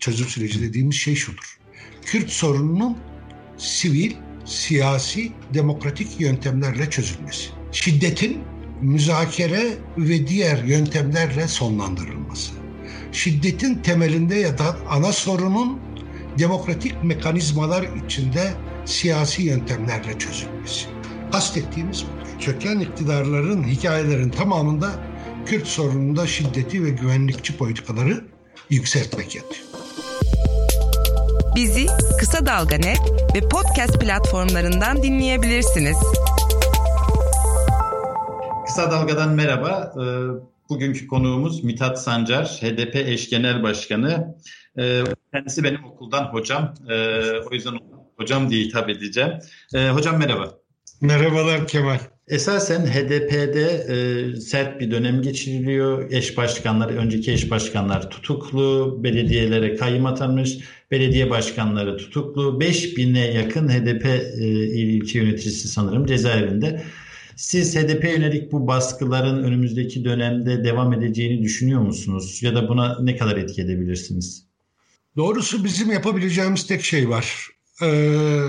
çözüm süreci dediğimiz şey şudur. Kürt sorununun sivil, siyasi, demokratik yöntemlerle çözülmesi. Şiddetin müzakere ve diğer yöntemlerle sonlandırılması. Şiddetin temelinde yatan ana sorunun demokratik mekanizmalar içinde siyasi yöntemlerle çözülmesi. Kastettiğimiz budur. Çöken iktidarların hikayelerin tamamında Kürt sorununda şiddeti ve güvenlikçi politikaları yükseltmek yatıyor. Bizi Kısa Dalga Net ve podcast platformlarından dinleyebilirsiniz. Kısa Dalga'dan merhaba. Ee, bugünkü konuğumuz Mithat Sancar, HDP eş genel başkanı. Ee, kendisi benim okuldan hocam. Ee, o yüzden hocam diye hitap edeceğim. Hocam merhaba. Merhabalar Kemal. Esasen HDP'de e, sert bir dönem geçiriliyor. Eş başkanlar, önceki eş başkanlar tutuklu, belediyelere kayyım atanmış, belediye başkanları tutuklu. 5000'e yakın HDP e, ilçe yöneticisi sanırım cezaevinde. Siz HDP yönelik bu baskıların önümüzdeki dönemde devam edeceğini düşünüyor musunuz? Ya da buna ne kadar etki edebilirsiniz? Doğrusu bizim yapabileceğimiz tek şey var. Ee,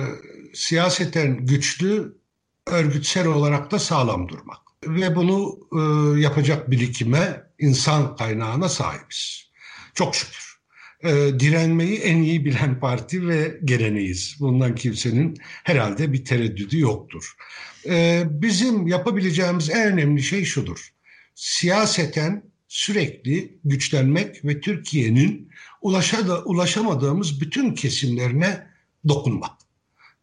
siyaseten güçlü örgütsel olarak da sağlam durmak. Ve bunu e, yapacak birikime, insan kaynağına sahibiz. Çok şükür. E, direnmeyi en iyi bilen parti ve geleneğiz. Bundan kimsenin herhalde bir tereddüdü yoktur. E, bizim yapabileceğimiz en önemli şey şudur. Siyaseten sürekli güçlenmek ve Türkiye'nin ulaşamadığımız bütün kesimlerine dokunmak.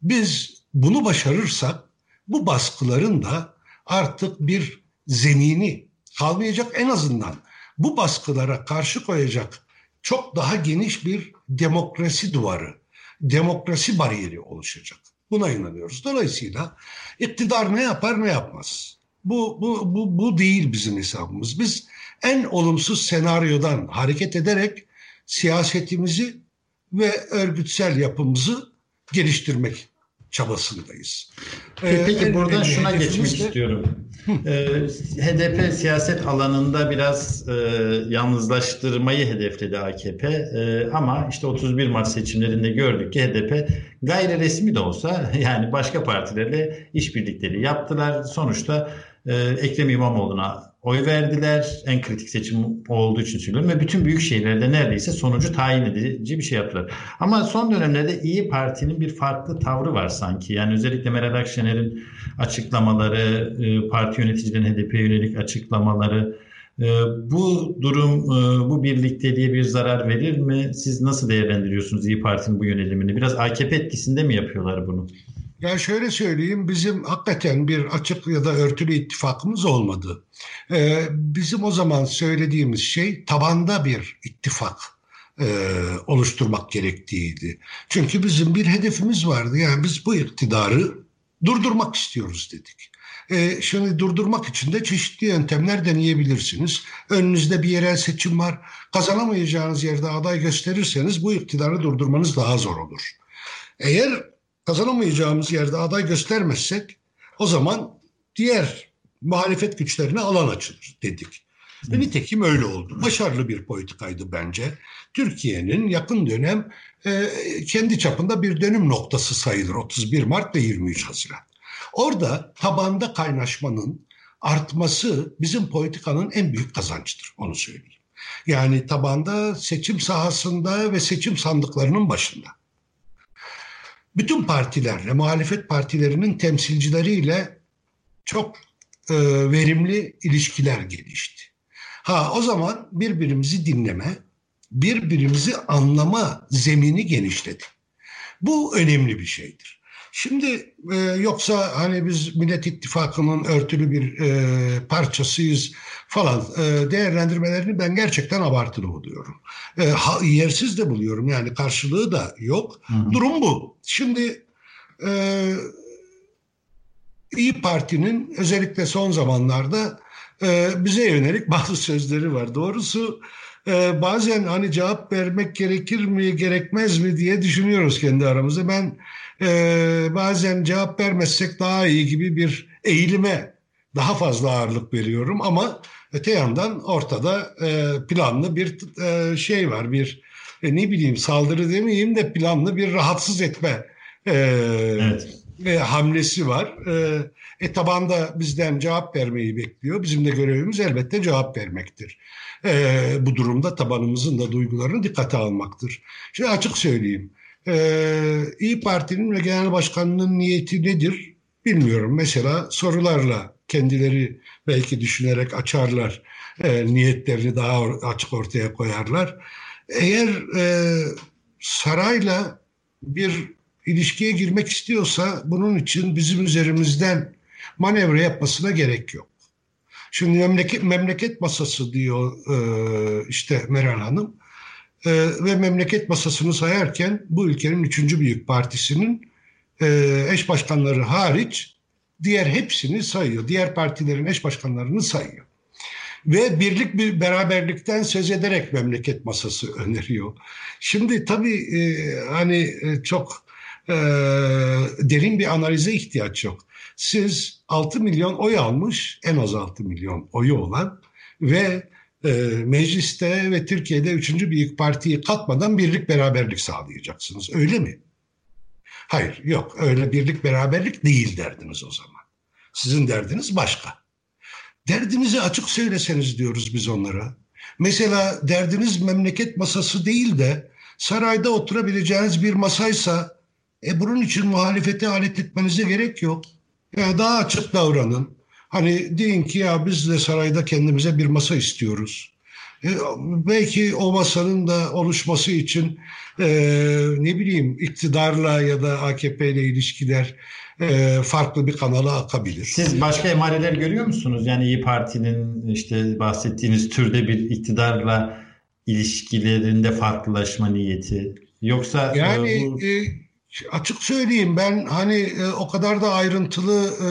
Biz bunu başarırsak bu baskıların da artık bir zemini kalmayacak en azından bu baskılara karşı koyacak çok daha geniş bir demokrasi duvarı, demokrasi bariyeri oluşacak. Buna inanıyoruz. Dolayısıyla iktidar ne yapar ne yapmaz. Bu, bu, bu, bu değil bizim hesabımız. Biz en olumsuz senaryodan hareket ederek siyasetimizi ve örgütsel yapımızı geliştirmek çabasındayız. Ee, Peki ee, buradan şuna geçmek istiyorum. Ee, HDP siyaset alanında biraz e, yalnızlaştırmayı hedefledi AKP e, ama işte 31 Mart seçimlerinde gördük ki HDP gayri resmi de olsa yani başka partilerle işbirlikleri yaptılar. Sonuçta e, Ekrem İmamoğlu'na oy verdiler. En kritik seçim olduğu için söylüyorum ve bütün büyük şehirlerde neredeyse sonucu tayin edici bir şey yaptılar. Ama son dönemlerde İyi Parti'nin bir farklı tavrı var sanki. Yani özellikle Meral Akşener'in açıklamaları, e, parti yöneticilerin HDP yönelik açıklamaları e, bu durum, e, bu birlikteliğe bir zarar verir mi? Siz nasıl değerlendiriyorsunuz İyi Parti'nin bu yönelimini? Biraz AKP etkisinde mi yapıyorlar bunu? Ya şöyle söyleyeyim bizim hakikaten bir açık ya da örtülü ittifakımız olmadı. Ee, bizim o zaman söylediğimiz şey tabanda bir ittifak e, oluşturmak gerektiğiydi. Çünkü bizim bir hedefimiz vardı. Yani biz bu iktidarı durdurmak istiyoruz dedik. E, şimdi durdurmak için de çeşitli yöntemler deneyebilirsiniz. Önünüzde bir yerel seçim var. Kazanamayacağınız yerde aday gösterirseniz bu iktidarı durdurmanız daha zor olur. Eğer kazanamayacağımız yerde aday göstermezsek o zaman diğer muhalefet güçlerine alan açılır dedik. Ve nitekim öyle oldu. Başarılı bir politikaydı bence. Türkiye'nin yakın dönem e, kendi çapında bir dönüm noktası sayılır 31 Mart ve 23 Haziran. Orada tabanda kaynaşmanın artması bizim politikanın en büyük kazancıdır onu söyleyeyim. Yani tabanda seçim sahasında ve seçim sandıklarının başında bütün partilerle, muhalefet partilerinin temsilcileriyle çok e, verimli ilişkiler gelişti. Ha o zaman birbirimizi dinleme, birbirimizi anlama zemini genişledi. Bu önemli bir şeydir. Şimdi e, yoksa hani biz Millet İttifakı'nın örtülü bir e, parçasıyız falan e, değerlendirmelerini ben gerçekten abartılı buluyorum. E, ha, yersiz de buluyorum yani karşılığı da yok. Hı hı. Durum bu. Şimdi e, İyi Parti'nin özellikle son zamanlarda e, bize yönelik bazı sözleri var. Doğrusu e, bazen hani cevap vermek gerekir mi gerekmez mi diye düşünüyoruz kendi aramızda. Ben e, bazen cevap vermezsek daha iyi gibi bir eğilime daha fazla ağırlık veriyorum ama öte yandan ortada e, planlı bir e, şey var, bir e, ne bileyim saldırı demeyeyim de planlı bir rahatsız etme e, evet. e, hamlesi var. E, e tabanda bizden cevap vermeyi bekliyor. Bizim de görevimiz elbette cevap vermektir. E, bu durumda tabanımızın da duygularını dikkate almaktır. Şimdi açık söyleyeyim. E, İyi Parti'nin ve Genel Başkanı'nın niyeti nedir bilmiyorum. Mesela sorularla kendileri belki düşünerek açarlar. E, niyetlerini daha açık ortaya koyarlar. Eğer e, sarayla bir ilişkiye girmek istiyorsa bunun için bizim üzerimizden manevra yapmasına gerek yok. Şimdi memleket, memleket masası diyor e, işte Meral Hanım e, ve memleket masasını sayarken bu ülkenin üçüncü büyük partisinin e, eş başkanları hariç diğer hepsini sayıyor. Diğer partilerin eş başkanlarını sayıyor. Ve birlik bir beraberlikten söz ederek memleket masası öneriyor. Şimdi tabii e, hani e, çok derin bir analize ihtiyaç yok. Siz 6 milyon oy almış, en az 6 milyon oyu olan ve e, mecliste ve Türkiye'de üçüncü büyük partiyi katmadan birlik beraberlik sağlayacaksınız. Öyle mi? Hayır, yok. Öyle birlik beraberlik değil derdiniz o zaman. Sizin derdiniz başka. Derdinizi açık söyleseniz diyoruz biz onlara. Mesela derdiniz memleket masası değil de sarayda oturabileceğiniz bir masaysa e bunun için muhalefeti alet etmenize gerek yok. Yani daha açık davranın. Hani deyin ki ya biz de sarayda kendimize bir masa istiyoruz. E, belki o masanın da oluşması için e, ne bileyim iktidarla ya da AKP ile ilişkiler e, farklı bir kanala akabilir. Siz başka emareler görüyor musunuz? Yani İyi Parti'nin işte bahsettiğiniz türde bir iktidarla ilişkilerinde farklılaşma niyeti. Yoksa yani e, bu... e, açık söyleyeyim ben hani e, o kadar da ayrıntılı e,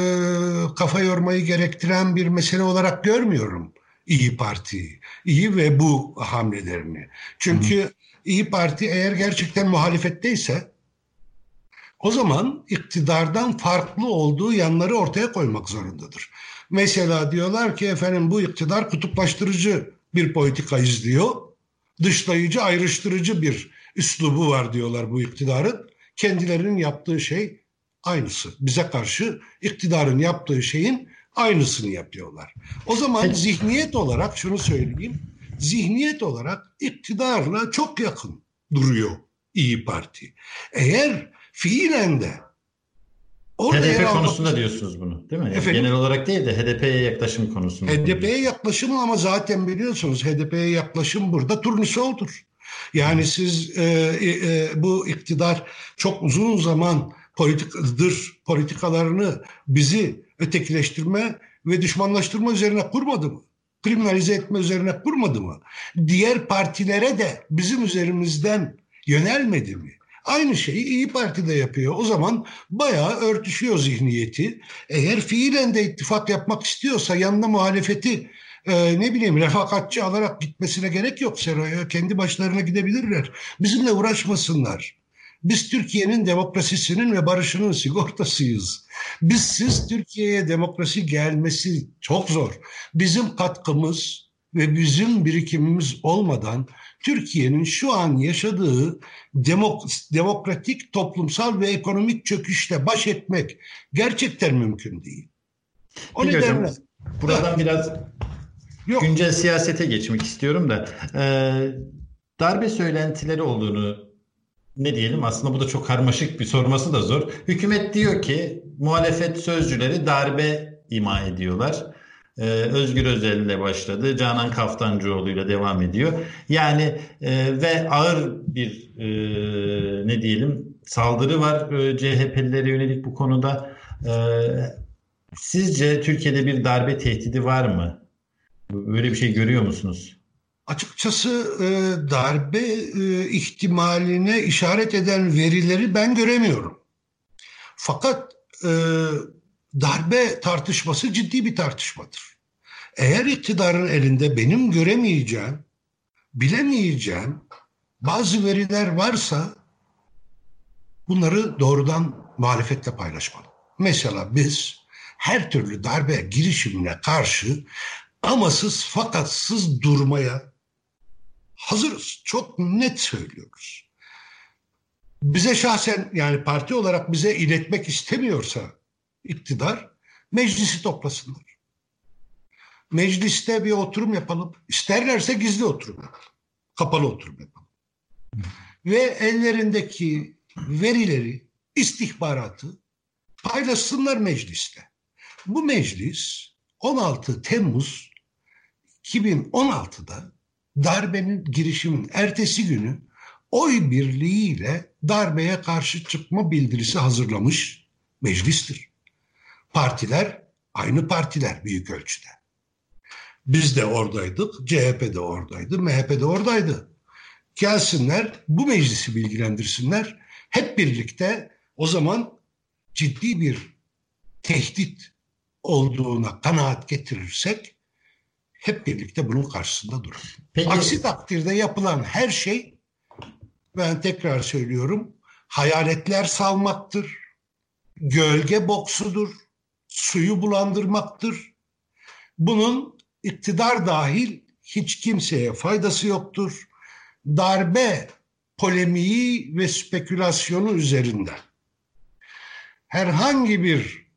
kafa yormayı gerektiren bir mesele olarak görmüyorum İyi Parti'yi. İyi ve bu hamlelerini. Çünkü Hı. İyi Parti eğer gerçekten muhalefetteyse o zaman iktidardan farklı olduğu yanları ortaya koymak zorundadır. Mesela diyorlar ki efendim bu iktidar kutuplaştırıcı bir politika izliyor. Dışlayıcı, ayrıştırıcı bir üslubu var diyorlar bu iktidarın. Kendilerinin yaptığı şey aynısı. Bize karşı iktidarın yaptığı şeyin aynısını yapıyorlar. O zaman zihniyet olarak şunu söyleyeyim. Zihniyet olarak iktidarla çok yakın duruyor İyi Parti. Eğer fiilen de Orada HDP konusunda diyorsunuz bunu değil mi? Yani genel olarak değil de HDP'ye yaklaşım konusunda. HDP'ye yaklaşım ama zaten biliyorsunuz HDP'ye yaklaşım burada turnusoldur. Yani siz e, e, e, bu iktidar çok uzun zaman politikadır politikalarını bizi ötekileştirme ve düşmanlaştırma üzerine kurmadı mı? Kriminalize etme üzerine kurmadı mı? Diğer partilere de bizim üzerimizden yönelmedi mi? Aynı şeyi İyi Parti de yapıyor. O zaman bayağı örtüşüyor zihniyeti. Eğer fiilen de ittifak yapmak istiyorsa yanına muhalefeti e, ne bileyim refakatçi alarak gitmesine gerek yok Seraya. Kendi başlarına gidebilirler. Bizimle uğraşmasınlar. Biz Türkiye'nin demokrasisinin ve barışının sigortasıyız. Biz siz Türkiye'ye demokrasi gelmesi çok zor. Bizim katkımız ve bizim birikimimiz olmadan Türkiye'nin şu an yaşadığı demok demokratik, toplumsal ve ekonomik çöküşle baş etmek gerçekten mümkün değil. O Peki nedenle hocam, buradan biraz Yok. güncel siyasete geçmek istiyorum da e, darbe söylentileri olduğunu ne diyelim aslında bu da çok karmaşık bir sorması da zor. Hükümet diyor ki muhalefet sözcüleri darbe ima ediyorlar. Ee, Özgür Özel ile başladı. Canan Kaftancıoğlu ile devam ediyor. Yani e, ve ağır bir e, ne diyelim saldırı var e, CHP'lilere yönelik bu konuda. E, sizce Türkiye'de bir darbe tehdidi var mı? Böyle bir şey görüyor musunuz? Açıkçası e, darbe e, ihtimaline işaret eden verileri ben göremiyorum. Fakat e, darbe tartışması ciddi bir tartışmadır. Eğer iktidarın elinde benim göremeyeceğim, bilemeyeceğim bazı veriler varsa bunları doğrudan muhalefetle paylaşmalı. Mesela biz her türlü darbe girişimine karşı amasız fakatsız durmaya hazırız. Çok net söylüyoruz. Bize şahsen yani parti olarak bize iletmek istemiyorsa iktidar meclisi toplasınlar. Mecliste bir oturum yapalım. İsterlerse gizli oturum yapalım. Kapalı oturum yapalım. Ve ellerindeki verileri, istihbaratı paylaşsınlar mecliste. Bu meclis 16 Temmuz 2016'da darbenin girişimin ertesi günü oy birliğiyle darbeye karşı çıkma bildirisi hazırlamış meclistir. Partiler aynı partiler büyük ölçüde. Biz de oradaydık, CHP de oradaydı, MHP de oradaydı. Gelsinler, bu meclisi bilgilendirsinler. Hep birlikte o zaman ciddi bir tehdit olduğuna kanaat getirirsek hep birlikte bunun karşısında durur. Peki. Aksi takdirde yapılan her şey ben tekrar söylüyorum hayaletler salmaktır, gölge boksudur, suyu bulandırmaktır. Bunun iktidar dahil hiç kimseye faydası yoktur. Darbe polemiği ve spekülasyonu üzerinde herhangi bir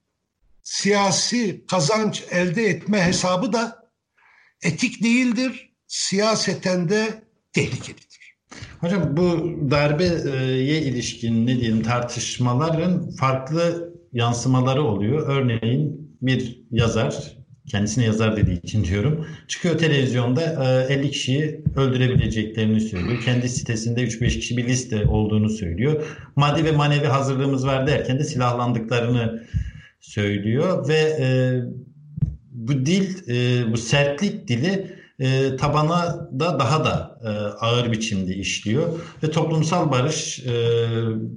siyasi kazanç elde etme hesabı da etik değildir. Siyaseten de tehlikelidir. Hocam bu darbeye ilişkin ne diyelim tartışmaların farklı yansımaları oluyor. Örneğin bir yazar kendisine yazar dediği için diyorum. Çıkıyor televizyonda 50 e, kişiyi öldürebileceklerini söylüyor. Kendi sitesinde 3-5 kişi bir liste olduğunu söylüyor. Maddi ve manevi hazırlığımız var derken de silahlandıklarını söylüyor ve e, bu dil, e, bu sertlik dili e, tabana da daha da e, ağır biçimde işliyor ve toplumsal barış e,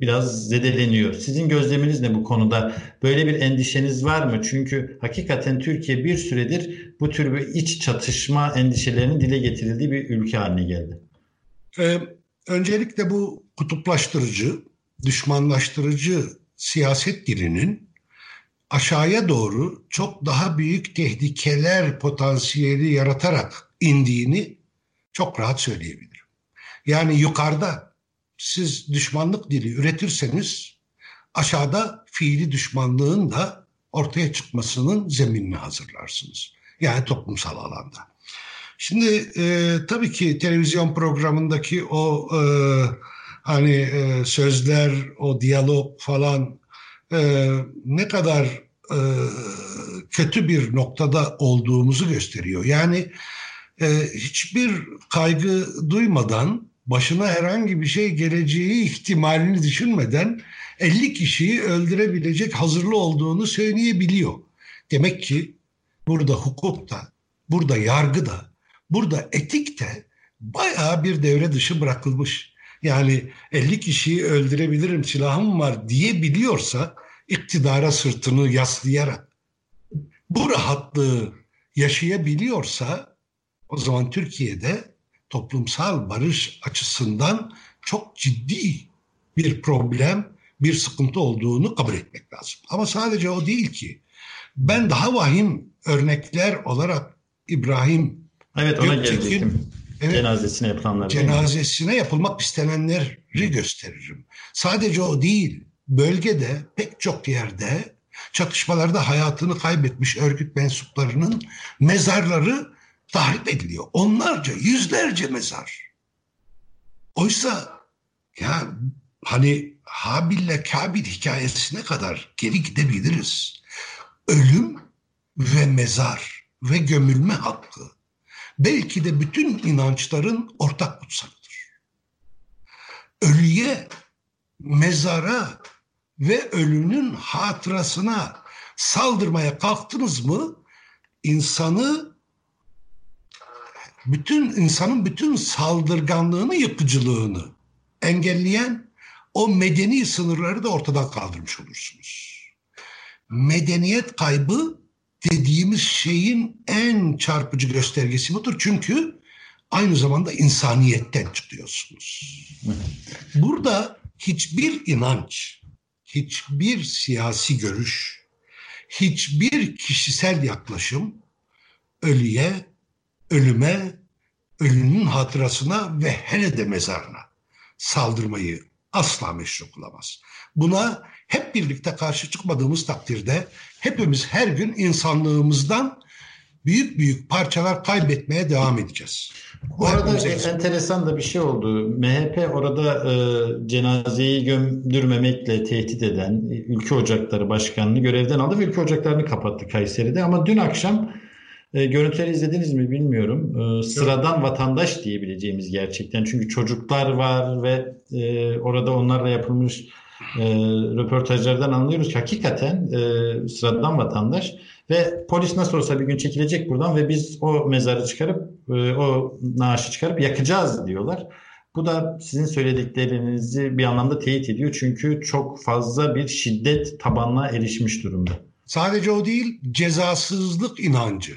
biraz zedeleniyor. Sizin gözleminiz ne bu konuda? Böyle bir endişeniz var mı? Çünkü hakikaten Türkiye bir süredir bu tür bir iç çatışma endişelerinin dile getirildiği bir ülke haline geldi. Ee, öncelikle bu kutuplaştırıcı, düşmanlaştırıcı siyaset dilinin aşağıya doğru çok daha büyük tehlikeler potansiyeli yaratarak indiğini çok rahat söyleyebilirim. Yani yukarıda siz düşmanlık dili üretirseniz aşağıda fiili düşmanlığın da ortaya çıkmasının zeminini hazırlarsınız. Yani toplumsal alanda. Şimdi e, tabii ki televizyon programındaki o e, hani e, sözler, o diyalog falan e, ne kadar e, kötü bir noktada olduğumuzu gösteriyor. Yani e, hiçbir kaygı duymadan başına herhangi bir şey geleceği ihtimalini düşünmeden 50 kişiyi öldürebilecek hazırlı olduğunu söyleyebiliyor. Demek ki burada hukuk da, burada yargı da, burada etik de bayağı bir devre dışı bırakılmış. Yani 50 kişiyi öldürebilirim silahım var diyebiliyorsa iktidara sırtını yaslayarak bu rahatlığı yaşayabiliyorsa o zaman Türkiye'de toplumsal barış açısından çok ciddi bir problem, bir sıkıntı olduğunu kabul etmek lazım. Ama sadece o değil ki. Ben daha vahim örnekler olarak İbrahim Evet ona gelecektim. Evet, cenazesine yapılanlar. Cenazesine yapılmak istenenleri gösteririm. Sadece o değil bölgede pek çok yerde çatışmalarda hayatını kaybetmiş örgüt mensuplarının mezarları tahrip ediliyor. Onlarca, yüzlerce mezar. Oysa ya hani Habil'le Kabil hikayesine kadar geri gidebiliriz. Ölüm ve mezar ve gömülme hakkı belki de bütün inançların ortak kutsalıdır. Ölüye, mezara ve ölünün hatırasına saldırmaya kalktınız mı insanı bütün insanın bütün saldırganlığını, yıkıcılığını engelleyen o medeni sınırları da ortadan kaldırmış olursunuz. Medeniyet kaybı dediğimiz şeyin en çarpıcı göstergesi budur. Çünkü aynı zamanda insaniyetten çıkıyorsunuz. Burada hiçbir inanç, hiçbir siyasi görüş, hiçbir kişisel yaklaşım ölüye, ölüme, ölünün hatırasına ve hele de mezarına saldırmayı asla meşru kılamaz. Buna hep birlikte karşı çıkmadığımız takdirde hepimiz her gün insanlığımızdan büyük büyük parçalar kaybetmeye devam edeceğiz. Bu arada enteresan da bir şey oldu. MHP orada e, cenazeyi gömdürmemekle tehdit eden Ülke Ocakları Başkanı'nı görevden aldı ve Ülke Ocakları'nı kapattı Kayseri'de. Ama dün akşam e, görüntüleri izlediniz mi bilmiyorum. E, sıradan vatandaş diyebileceğimiz gerçekten. Çünkü çocuklar var ve e, orada onlarla yapılmış e, röportajlardan anlıyoruz ki hakikaten e, sıradan vatandaş ve polis nasıl olsa bir gün çekilecek buradan ve biz o mezarı çıkarıp e, o naaşı çıkarıp yakacağız diyorlar. Bu da sizin söylediklerinizi bir anlamda teyit ediyor. Çünkü çok fazla bir şiddet tabanına erişmiş durumda. Sadece o değil, cezasızlık inancı.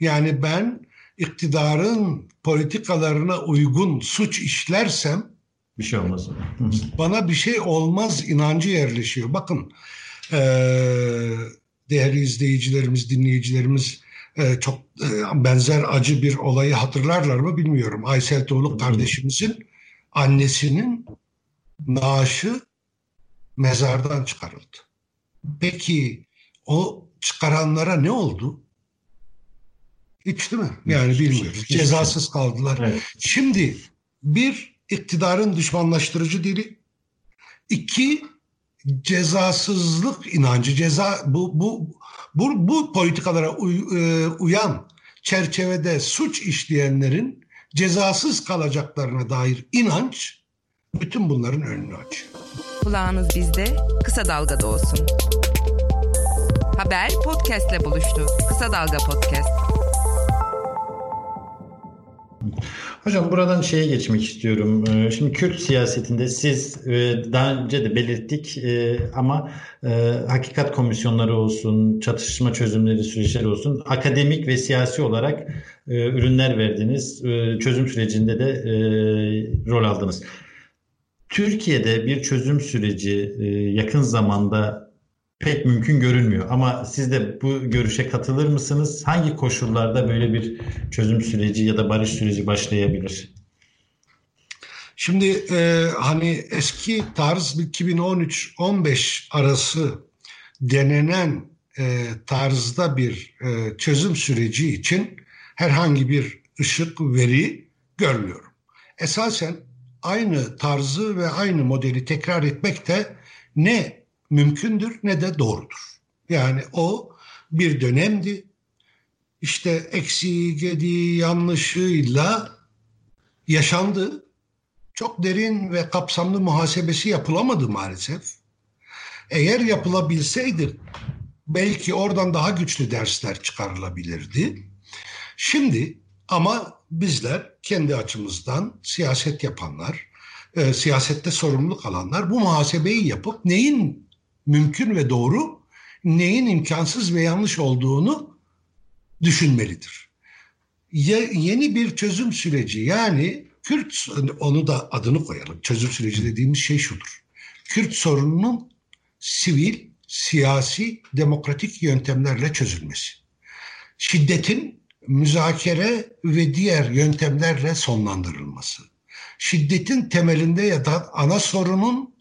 Yani ben iktidarın politikalarına uygun suç işlersem bir şey olmaz. bana bir şey olmaz inancı yerleşiyor. Bakın ee, değerli izleyicilerimiz, dinleyicilerimiz e, çok e, benzer acı bir olayı hatırlarlar mı bilmiyorum. Aysel Tuğluk kardeşimizin annesinin naaşı mezardan çıkarıldı. Peki o çıkaranlara ne oldu? Hiç değil mi? Yani bilmiyoruz. Cezasız kaldılar. Evet. Şimdi bir iktidarın düşmanlaştırıcı dili. iki cezasızlık inancı, ceza bu bu bu, bu politikalara uy, e, uyan çerçevede suç işleyenlerin cezasız kalacaklarına dair inanç bütün bunların önünü açıyor. Kulağınız bizde, kısa dalgada olsun. Haber podcastle buluştu. Kısa Dalga Podcast. Hocam buradan şeye geçmek istiyorum. Ee, şimdi Kürt siyasetinde siz e, daha önce de belirttik e, ama e, hakikat komisyonları olsun, çatışma çözümleri süreçleri olsun akademik ve siyasi olarak ürünler verdiniz. Çözüm sürecinde de rol aldınız. Türkiye'de bir çözüm süreci yakın zamanda pek mümkün görünmüyor. Ama siz de bu görüşe katılır mısınız? Hangi koşullarda böyle bir çözüm süreci ya da barış süreci başlayabilir? Şimdi e, hani eski tarz 2013-15 arası denenen e, tarzda bir e, çözüm süreci için herhangi bir ışık veri görmüyorum. Esasen aynı tarzı ve aynı modeli tekrar etmek de ne mümkündür ne de doğrudur. Yani o bir dönemdi. İşte eksiği, gediği, yanlışıyla yaşandı. Çok derin ve kapsamlı muhasebesi yapılamadı maalesef. Eğer yapılabilseydi belki oradan daha güçlü dersler çıkarılabilirdi. Şimdi ama bizler kendi açımızdan siyaset yapanlar, e, siyasette sorumluluk alanlar bu muhasebeyi yapıp neyin mümkün ve doğru, neyin imkansız ve yanlış olduğunu düşünmelidir. Ya, yeni bir çözüm süreci yani Kürt onu da adını koyalım. Çözüm süreci dediğimiz şey şudur. Kürt sorununun sivil, siyasi, demokratik yöntemlerle çözülmesi. Şiddetin müzakere ve diğer yöntemlerle sonlandırılması. Şiddetin temelinde yatan ana sorunun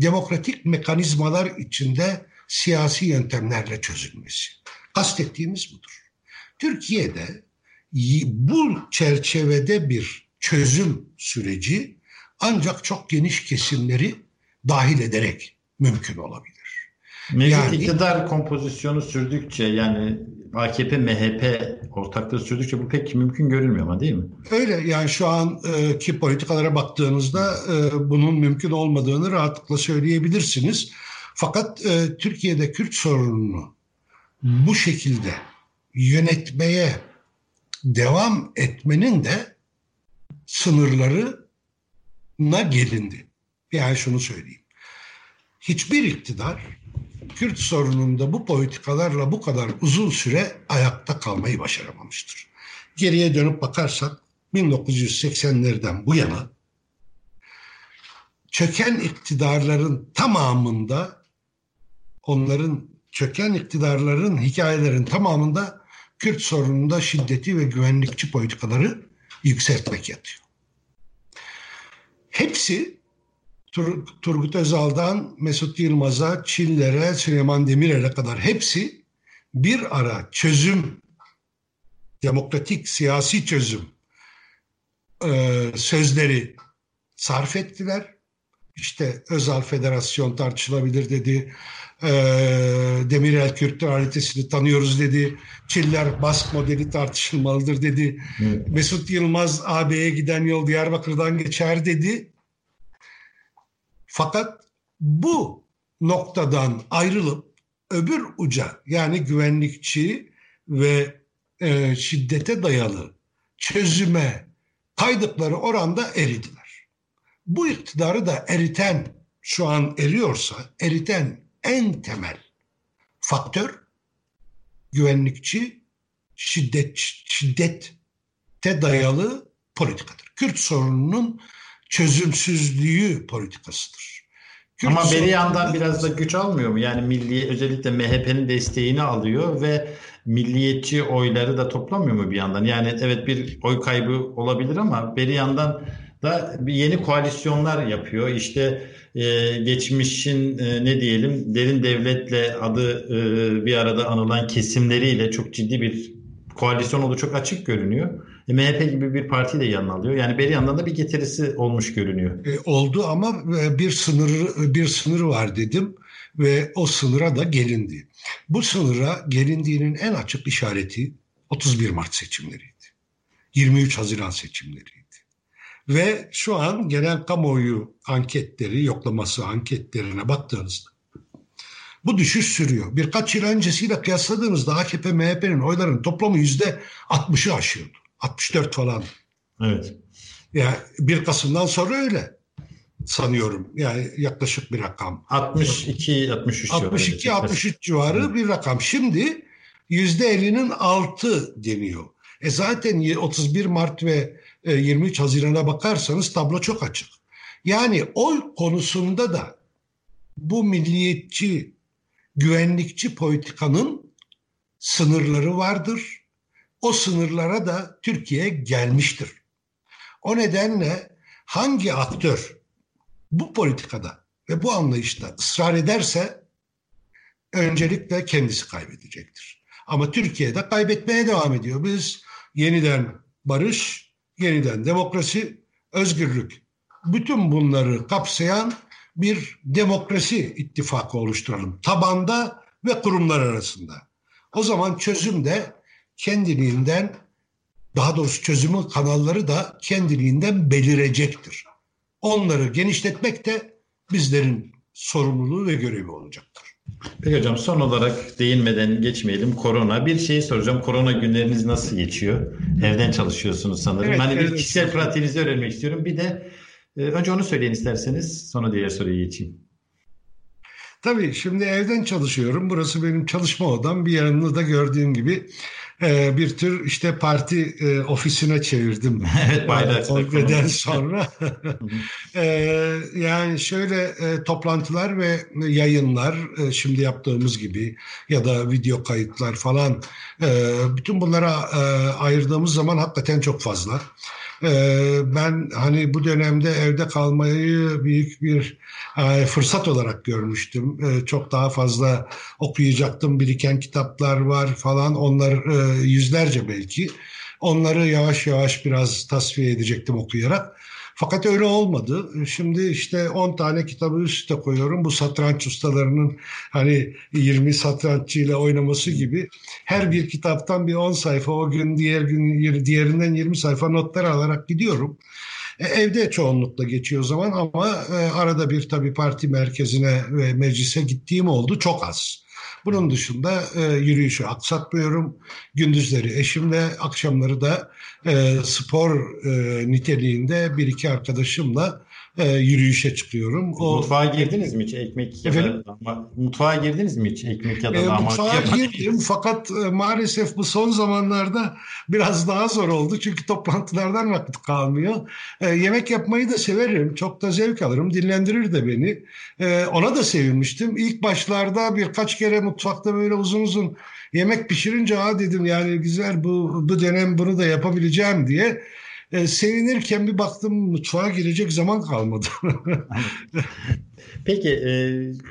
demokratik mekanizmalar içinde siyasi yöntemlerle çözülmesi. Kastettiğimiz budur. Türkiye'de bu çerçevede bir çözüm süreci ancak çok geniş kesimleri dahil ederek mümkün olabilir. Mevcut yani, iktidar kompozisyonu sürdükçe yani AKP MHP ortaklığı sürdükçe bu pek mümkün görünmüyor ama değil mi? Öyle yani şu anki politikalara baktığınızda e, bunun mümkün olmadığını rahatlıkla söyleyebilirsiniz. Fakat e, Türkiye'de Kürt sorununu bu şekilde yönetmeye devam etmenin de sınırlarına gelindi. Yani şunu söyleyeyim. Hiçbir iktidar Kürt sorununda bu politikalarla bu kadar uzun süre ayakta kalmayı başaramamıştır. Geriye dönüp bakarsak 1980'lerden bu yana çöken iktidarların tamamında onların çöken iktidarların hikayelerin tamamında Kürt sorununda şiddeti ve güvenlikçi politikaları yükseltmek yatıyor. Hepsi Tur Turgut Özal'dan Mesut Yılmaz'a, Çiller'e, Süleyman Demirel'e kadar hepsi bir ara çözüm, demokratik siyasi çözüm e, sözleri sarf ettiler. İşte Özal Federasyon tartışılabilir dedi. E, Demirel Kürt realitesini tanıyoruz dedi. Çiller Bask modeli tartışılmalıdır dedi. Evet. Mesut Yılmaz AB'ye giden yol Diyarbakır'dan geçer dedi. Fakat bu noktadan ayrılıp öbür uca yani güvenlikçi ve e, şiddete dayalı çözüme kaydıkları oranda eridiler. Bu iktidarı da eriten şu an eriyorsa eriten en temel faktör güvenlikçi şiddet şiddete dayalı politikadır. Kürt sorununun çözümsüzlüğü politikasıdır. Kürt Ama beri yandan biraz da güç almıyor mu? Yani milli özellikle MHP'nin desteğini alıyor ve milliyetçi oyları da toplamıyor mu bir yandan? Yani evet bir oy kaybı olabilir ama beri yandan da yeni koalisyonlar yapıyor. İşte e, geçmişin e, ne diyelim derin devletle adı e, bir arada anılan kesimleriyle çok ciddi bir koalisyon olduğu çok açık görünüyor. MHP gibi bir parti de yanına alıyor. Yani bir yandan da bir getirisi olmuş görünüyor. E, oldu ama e, bir sınır bir sınır var dedim ve o sınıra da gelindi. Bu sınıra gelindiğinin en açık işareti 31 Mart seçimleriydi. 23 Haziran seçimleriydi. Ve şu an genel kamuoyu anketleri, yoklaması anketlerine baktığınızda bu düşüş sürüyor. Birkaç yıl öncesiyle kıyasladığımızda AKP MHP'nin oylarının toplamı yüzde 60'ı aşıyordu. 64 falan. Evet. Yani 1 Kasım'dan sonra öyle sanıyorum. Yani yaklaşık bir rakam. 62 63 62 63 civarı bir rakam. Şimdi %50'nin altı deniyor. E zaten 31 Mart ve 23 e, Haziran'a bakarsanız tablo çok açık. Yani oy konusunda da bu milliyetçi, güvenlikçi politikanın sınırları vardır. O sınırlara da Türkiye gelmiştir. O nedenle hangi aktör bu politikada ve bu anlayışta ısrar ederse öncelikle kendisi kaybedecektir. Ama Türkiye'de kaybetmeye devam ediyor. Biz yeniden barış, yeniden demokrasi, özgürlük bütün bunları kapsayan bir demokrasi ittifakı oluşturalım. Tabanda ve kurumlar arasında. O zaman çözüm de kendiliğinden daha doğrusu çözümün kanalları da kendiliğinden belirecektir. Onları genişletmek de bizlerin sorumluluğu ve görevi olacaktır. Peki hocam son olarak değinmeden geçmeyelim. Korona. Bir şeyi soracağım. Korona günleriniz nasıl geçiyor? Evden çalışıyorsunuz sanırım. Evet, hani evet. bir kişisel pratiğinizi öğrenmek istiyorum. Bir de e, önce onu söyleyin isterseniz. Sonra diğer soruya geçeyim. Tabii şimdi evden çalışıyorum. Burası benim çalışma odam. Bir yanında da gördüğüm gibi e, bir tür işte parti e, ofisine çevirdim. evet bayrak. Kongreden sonra. e, yani şöyle e, toplantılar ve yayınlar e, şimdi yaptığımız gibi ya da video kayıtlar falan e, bütün bunlara e, ayırdığımız zaman hakikaten çok fazla. Ee, ben hani bu dönemde evde kalmayı büyük bir e, fırsat olarak görmüştüm. Ee, çok daha fazla okuyacaktım. Biriken kitaplar var falan. Onlar e, yüzlerce belki. Onları yavaş yavaş biraz tasfiye edecektim okuyarak. Fakat öyle olmadı. Şimdi işte 10 tane kitabı üstte koyuyorum. Bu satranç ustalarının hani 20 satranççıyla oynaması gibi her bir kitaptan bir 10 sayfa o gün diğer gün diğerinden 20 sayfa notlar alarak gidiyorum. E, evde çoğunlukla geçiyor zaman ama e, arada bir tabii parti merkezine ve meclise gittiğim oldu çok az. Bunun dışında e, yürüyüşü aksatmıyorum. Gündüzleri eşimle, akşamları da e, spor e, niteliğinde bir iki arkadaşımla e, yürüyüşe çıkıyorum. O, mutfağa girdiniz mi hiç ekmek ya da mutfağa girdiniz mi hiç ekmek ya da e, Mutfağa girdim fakat e, maalesef bu son zamanlarda biraz daha zor oldu çünkü toplantılardan vakit kalmıyor. E, yemek yapmayı da severim, çok da zevk alırım, dinlendirir de beni. E, ona da sevinmiştim. İlk başlarda birkaç kere mutfakta böyle uzun uzun yemek pişirince ha dedim yani güzel bu bu dönem bunu da yapabileceğim diye E, sevinirken bir baktım mutfağa girecek zaman kalmadı. Peki e,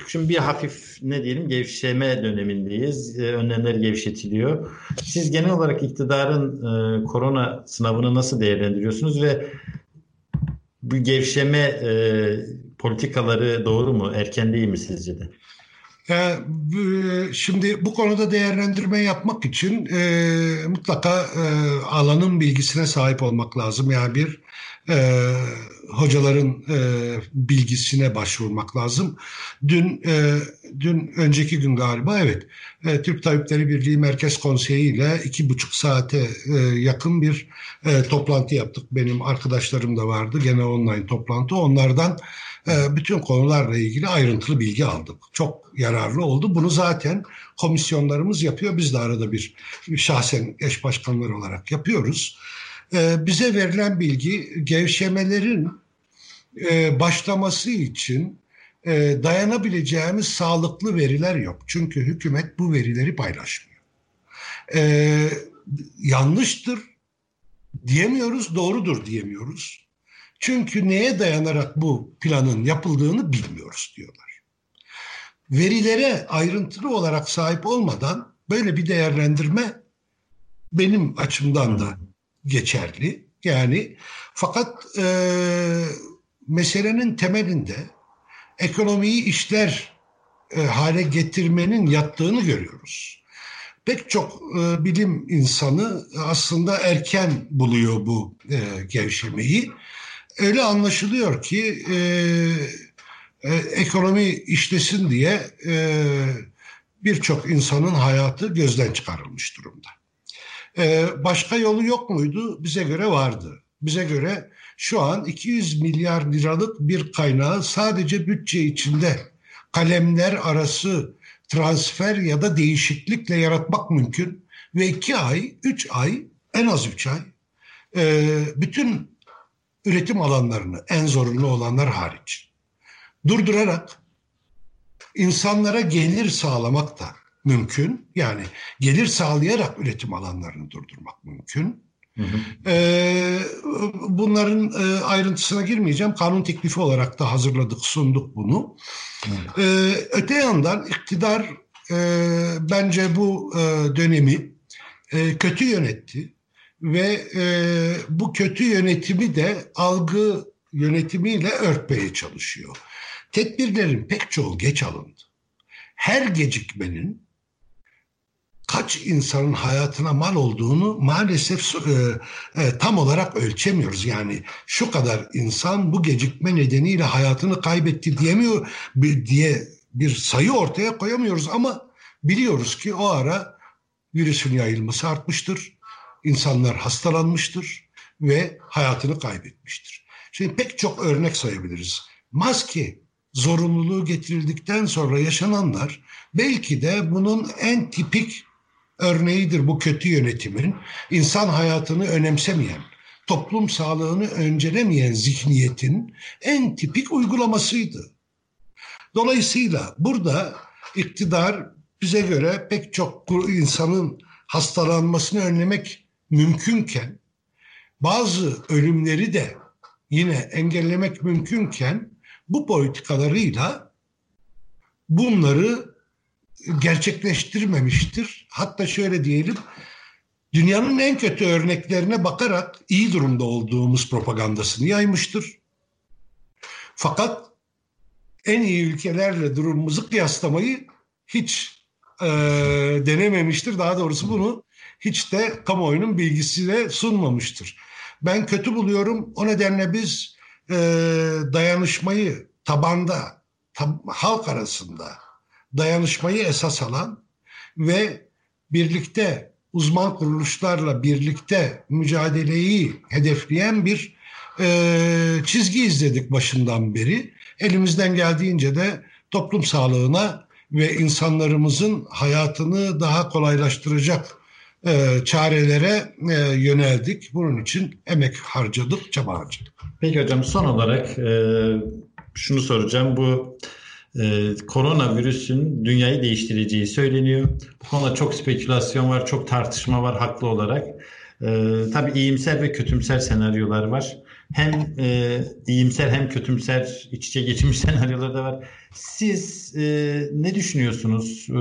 şimdi bir hafif ne diyelim gevşeme dönemindeyiz. E, önlemler gevşetiliyor. Siz genel olarak iktidarın e, korona sınavını nasıl değerlendiriyorsunuz ve bu gevşeme e, politikaları doğru mu? Erken değil mi sizce de? E, şimdi bu konuda değerlendirme yapmak için e, mutlaka e, alanın bilgisine sahip olmak lazım. Yani bir e, hocaların e, bilgisine başvurmak lazım. Dün e, dün önceki gün galiba evet e, Türk Tabipleri Birliği Merkez Konseyi ile iki buçuk saate e, yakın bir e, toplantı yaptık. Benim arkadaşlarım da vardı gene online toplantı. Onlardan bütün konularla ilgili ayrıntılı bilgi aldık. Çok yararlı oldu. Bunu zaten komisyonlarımız yapıyor. Biz de arada bir şahsen eş başkanlar olarak yapıyoruz. E, bize verilen bilgi gevşemelerin e, başlaması için dayanabileceğimiz sağlıklı veriler yok. Çünkü hükümet bu verileri paylaşmıyor. yanlıştır diyemiyoruz, doğrudur diyemiyoruz. Çünkü neye dayanarak bu planın yapıldığını bilmiyoruz diyorlar. Verilere ayrıntılı olarak sahip olmadan böyle bir değerlendirme benim açımdan da geçerli. Yani fakat e, meselenin temelinde ekonomiyi işler e, hale getirmenin yattığını görüyoruz. Pek çok e, bilim insanı aslında erken buluyor bu e, gevşemeyi öyle anlaşılıyor ki e, e, ekonomi işlesin diye e, birçok insanın hayatı gözden çıkarılmış durumda. E, başka yolu yok muydu? Bize göre vardı. Bize göre şu an 200 milyar liralık bir kaynağı sadece bütçe içinde kalemler arası transfer ya da değişiklikle yaratmak mümkün. Ve iki ay, üç ay, en az üç ay e, bütün üretim alanlarını en zorunlu olanlar hariç durdurarak insanlara gelir sağlamak da mümkün. Yani gelir sağlayarak üretim alanlarını durdurmak mümkün. Hı hı. Ee, bunların e, ayrıntısına girmeyeceğim. Kanun teklifi olarak da hazırladık, sunduk bunu. Ee, öte yandan iktidar e, bence bu e, dönemi kötü yönetti ve e, bu kötü yönetimi de algı yönetimiyle örtmeye çalışıyor. Tedbirlerin pek çoğu geç alındı. Her gecikmenin kaç insanın hayatına mal olduğunu maalesef e, e, tam olarak ölçemiyoruz. Yani şu kadar insan bu gecikme nedeniyle hayatını kaybetti diyemiyor bir, diye bir sayı ortaya koyamıyoruz ama biliyoruz ki o ara virüsün yayılması artmıştır insanlar hastalanmıştır ve hayatını kaybetmiştir. Şimdi pek çok örnek sayabiliriz. Maske zorunluluğu getirildikten sonra yaşananlar belki de bunun en tipik örneğidir bu kötü yönetimin. insan hayatını önemsemeyen, toplum sağlığını öncelemeyen zihniyetin en tipik uygulamasıydı. Dolayısıyla burada iktidar bize göre pek çok insanın hastalanmasını önlemek mümkünken bazı ölümleri de yine engellemek mümkünken bu politikalarıyla bunları gerçekleştirmemiştir. Hatta şöyle diyelim dünyanın en kötü örneklerine bakarak iyi durumda olduğumuz propagandasını yaymıştır. Fakat en iyi ülkelerle durumumuzu kıyaslamayı hiç e, denememiştir. Daha doğrusu bunu hiç de kamuoyunun bilgisiyle sunmamıştır. Ben kötü buluyorum. O nedenle biz e, dayanışmayı tabanda, tab halk arasında dayanışmayı esas alan ve birlikte uzman kuruluşlarla birlikte mücadeleyi hedefleyen bir e, çizgi izledik başından beri. Elimizden geldiğince de toplum sağlığına ve insanlarımızın hayatını daha kolaylaştıracak e, çarelere e, yöneldik. Bunun için emek harcadık, çaba harcadık. Peki hocam son olarak e, şunu soracağım. Bu e, koronavirüsün dünyayı değiştireceği söyleniyor. Bu konuda çok spekülasyon var, çok tartışma var haklı olarak. Ee, tabii iyimser ve kötümser senaryolar var. Hem e, iyimser hem kötümser iç içe geçmiş senaryolar da var. Siz e, ne düşünüyorsunuz? E,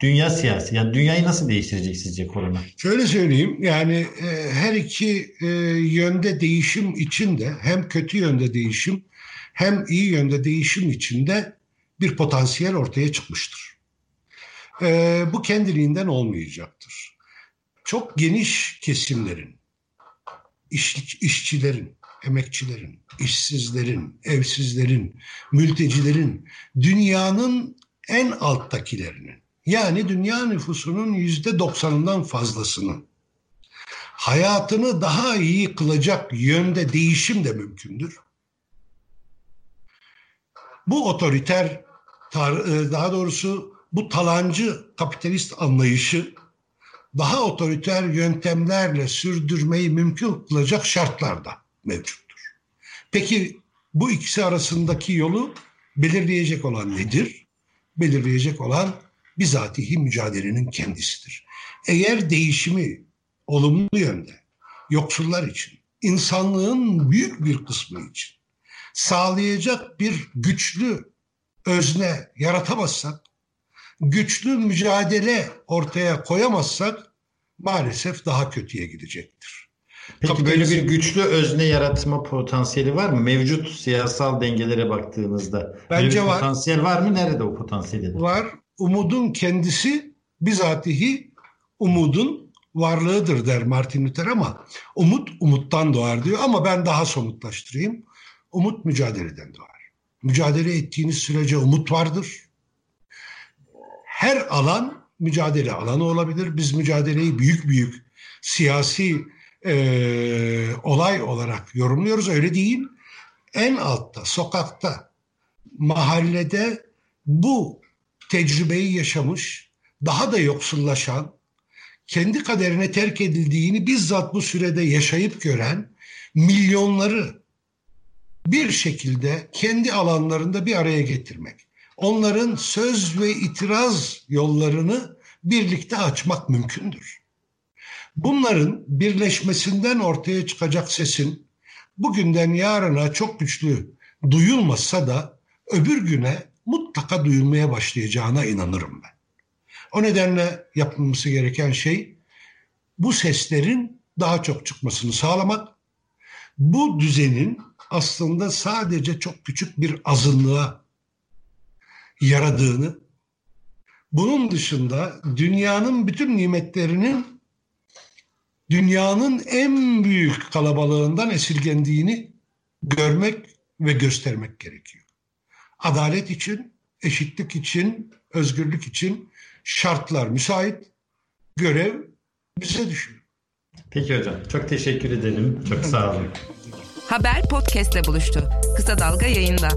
dünya siyasi, yani dünyayı nasıl değiştirecek sizce korona? Şöyle söyleyeyim, yani e, her iki e, yönde değişim içinde hem kötü yönde değişim hem iyi yönde değişim içinde bir potansiyel ortaya çıkmıştır. E, bu kendiliğinden olmayacaktır. Çok geniş kesimlerin, iş, işçilerin, emekçilerin, işsizlerin, evsizlerin, mültecilerin, dünyanın en alttakilerinin, yani dünya nüfusunun yüzde doksanından fazlasının hayatını daha iyi kılacak yönde değişim de mümkündür. Bu otoriter, e, daha doğrusu bu talancı kapitalist anlayışı daha otoriter yöntemlerle sürdürmeyi mümkün kılacak şartlar da mevcuttur. Peki bu ikisi arasındaki yolu belirleyecek olan nedir? Belirleyecek olan bizatihi mücadelenin kendisidir. Eğer değişimi olumlu yönde yoksullar için, insanlığın büyük bir kısmı için sağlayacak bir güçlü özne yaratamazsak, güçlü mücadele ortaya koyamazsak maalesef daha kötüye gidecektir. Peki Kapitalizm... böyle bir güçlü özne yaratma potansiyeli var mı? Mevcut siyasal dengelere baktığınızda. Bence var. Potansiyel var mı? Nerede o potansiyel? Var. Umudun kendisi bizatihi umudun varlığıdır der Martin Luther ama umut umuttan doğar diyor ama ben daha somutlaştırayım. Umut mücadeleden doğar. Mücadele ettiğiniz sürece umut vardır. Her alan mücadele alanı olabilir. Biz mücadeleyi büyük büyük siyasi e, olay olarak yorumluyoruz. Öyle değil. En altta, sokakta, mahallede bu tecrübeyi yaşamış, daha da yoksullaşan, kendi kaderine terk edildiğini bizzat bu sürede yaşayıp gören milyonları bir şekilde kendi alanlarında bir araya getirmek. Onların söz ve itiraz yollarını birlikte açmak mümkündür. Bunların birleşmesinden ortaya çıkacak sesin bugünden yarına çok güçlü duyulmasa da öbür güne mutlaka duyulmaya başlayacağına inanırım ben. O nedenle yapılması gereken şey bu seslerin daha çok çıkmasını sağlamak, bu düzenin aslında sadece çok küçük bir azınlığa yaradığını, bunun dışında dünyanın bütün nimetlerinin dünyanın en büyük kalabalığından esirgendiğini görmek ve göstermek gerekiyor. Adalet için, eşitlik için, özgürlük için şartlar müsait, görev bize düşüyor. Peki hocam, çok teşekkür ederim. Çok sağ olun. Haber podcastle buluştu. Kısa Dalga yayında.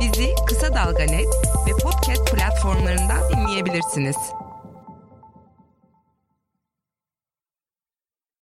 Bizi Kısa Dalga Net ve podcast platformlarından dinleyebilirsiniz.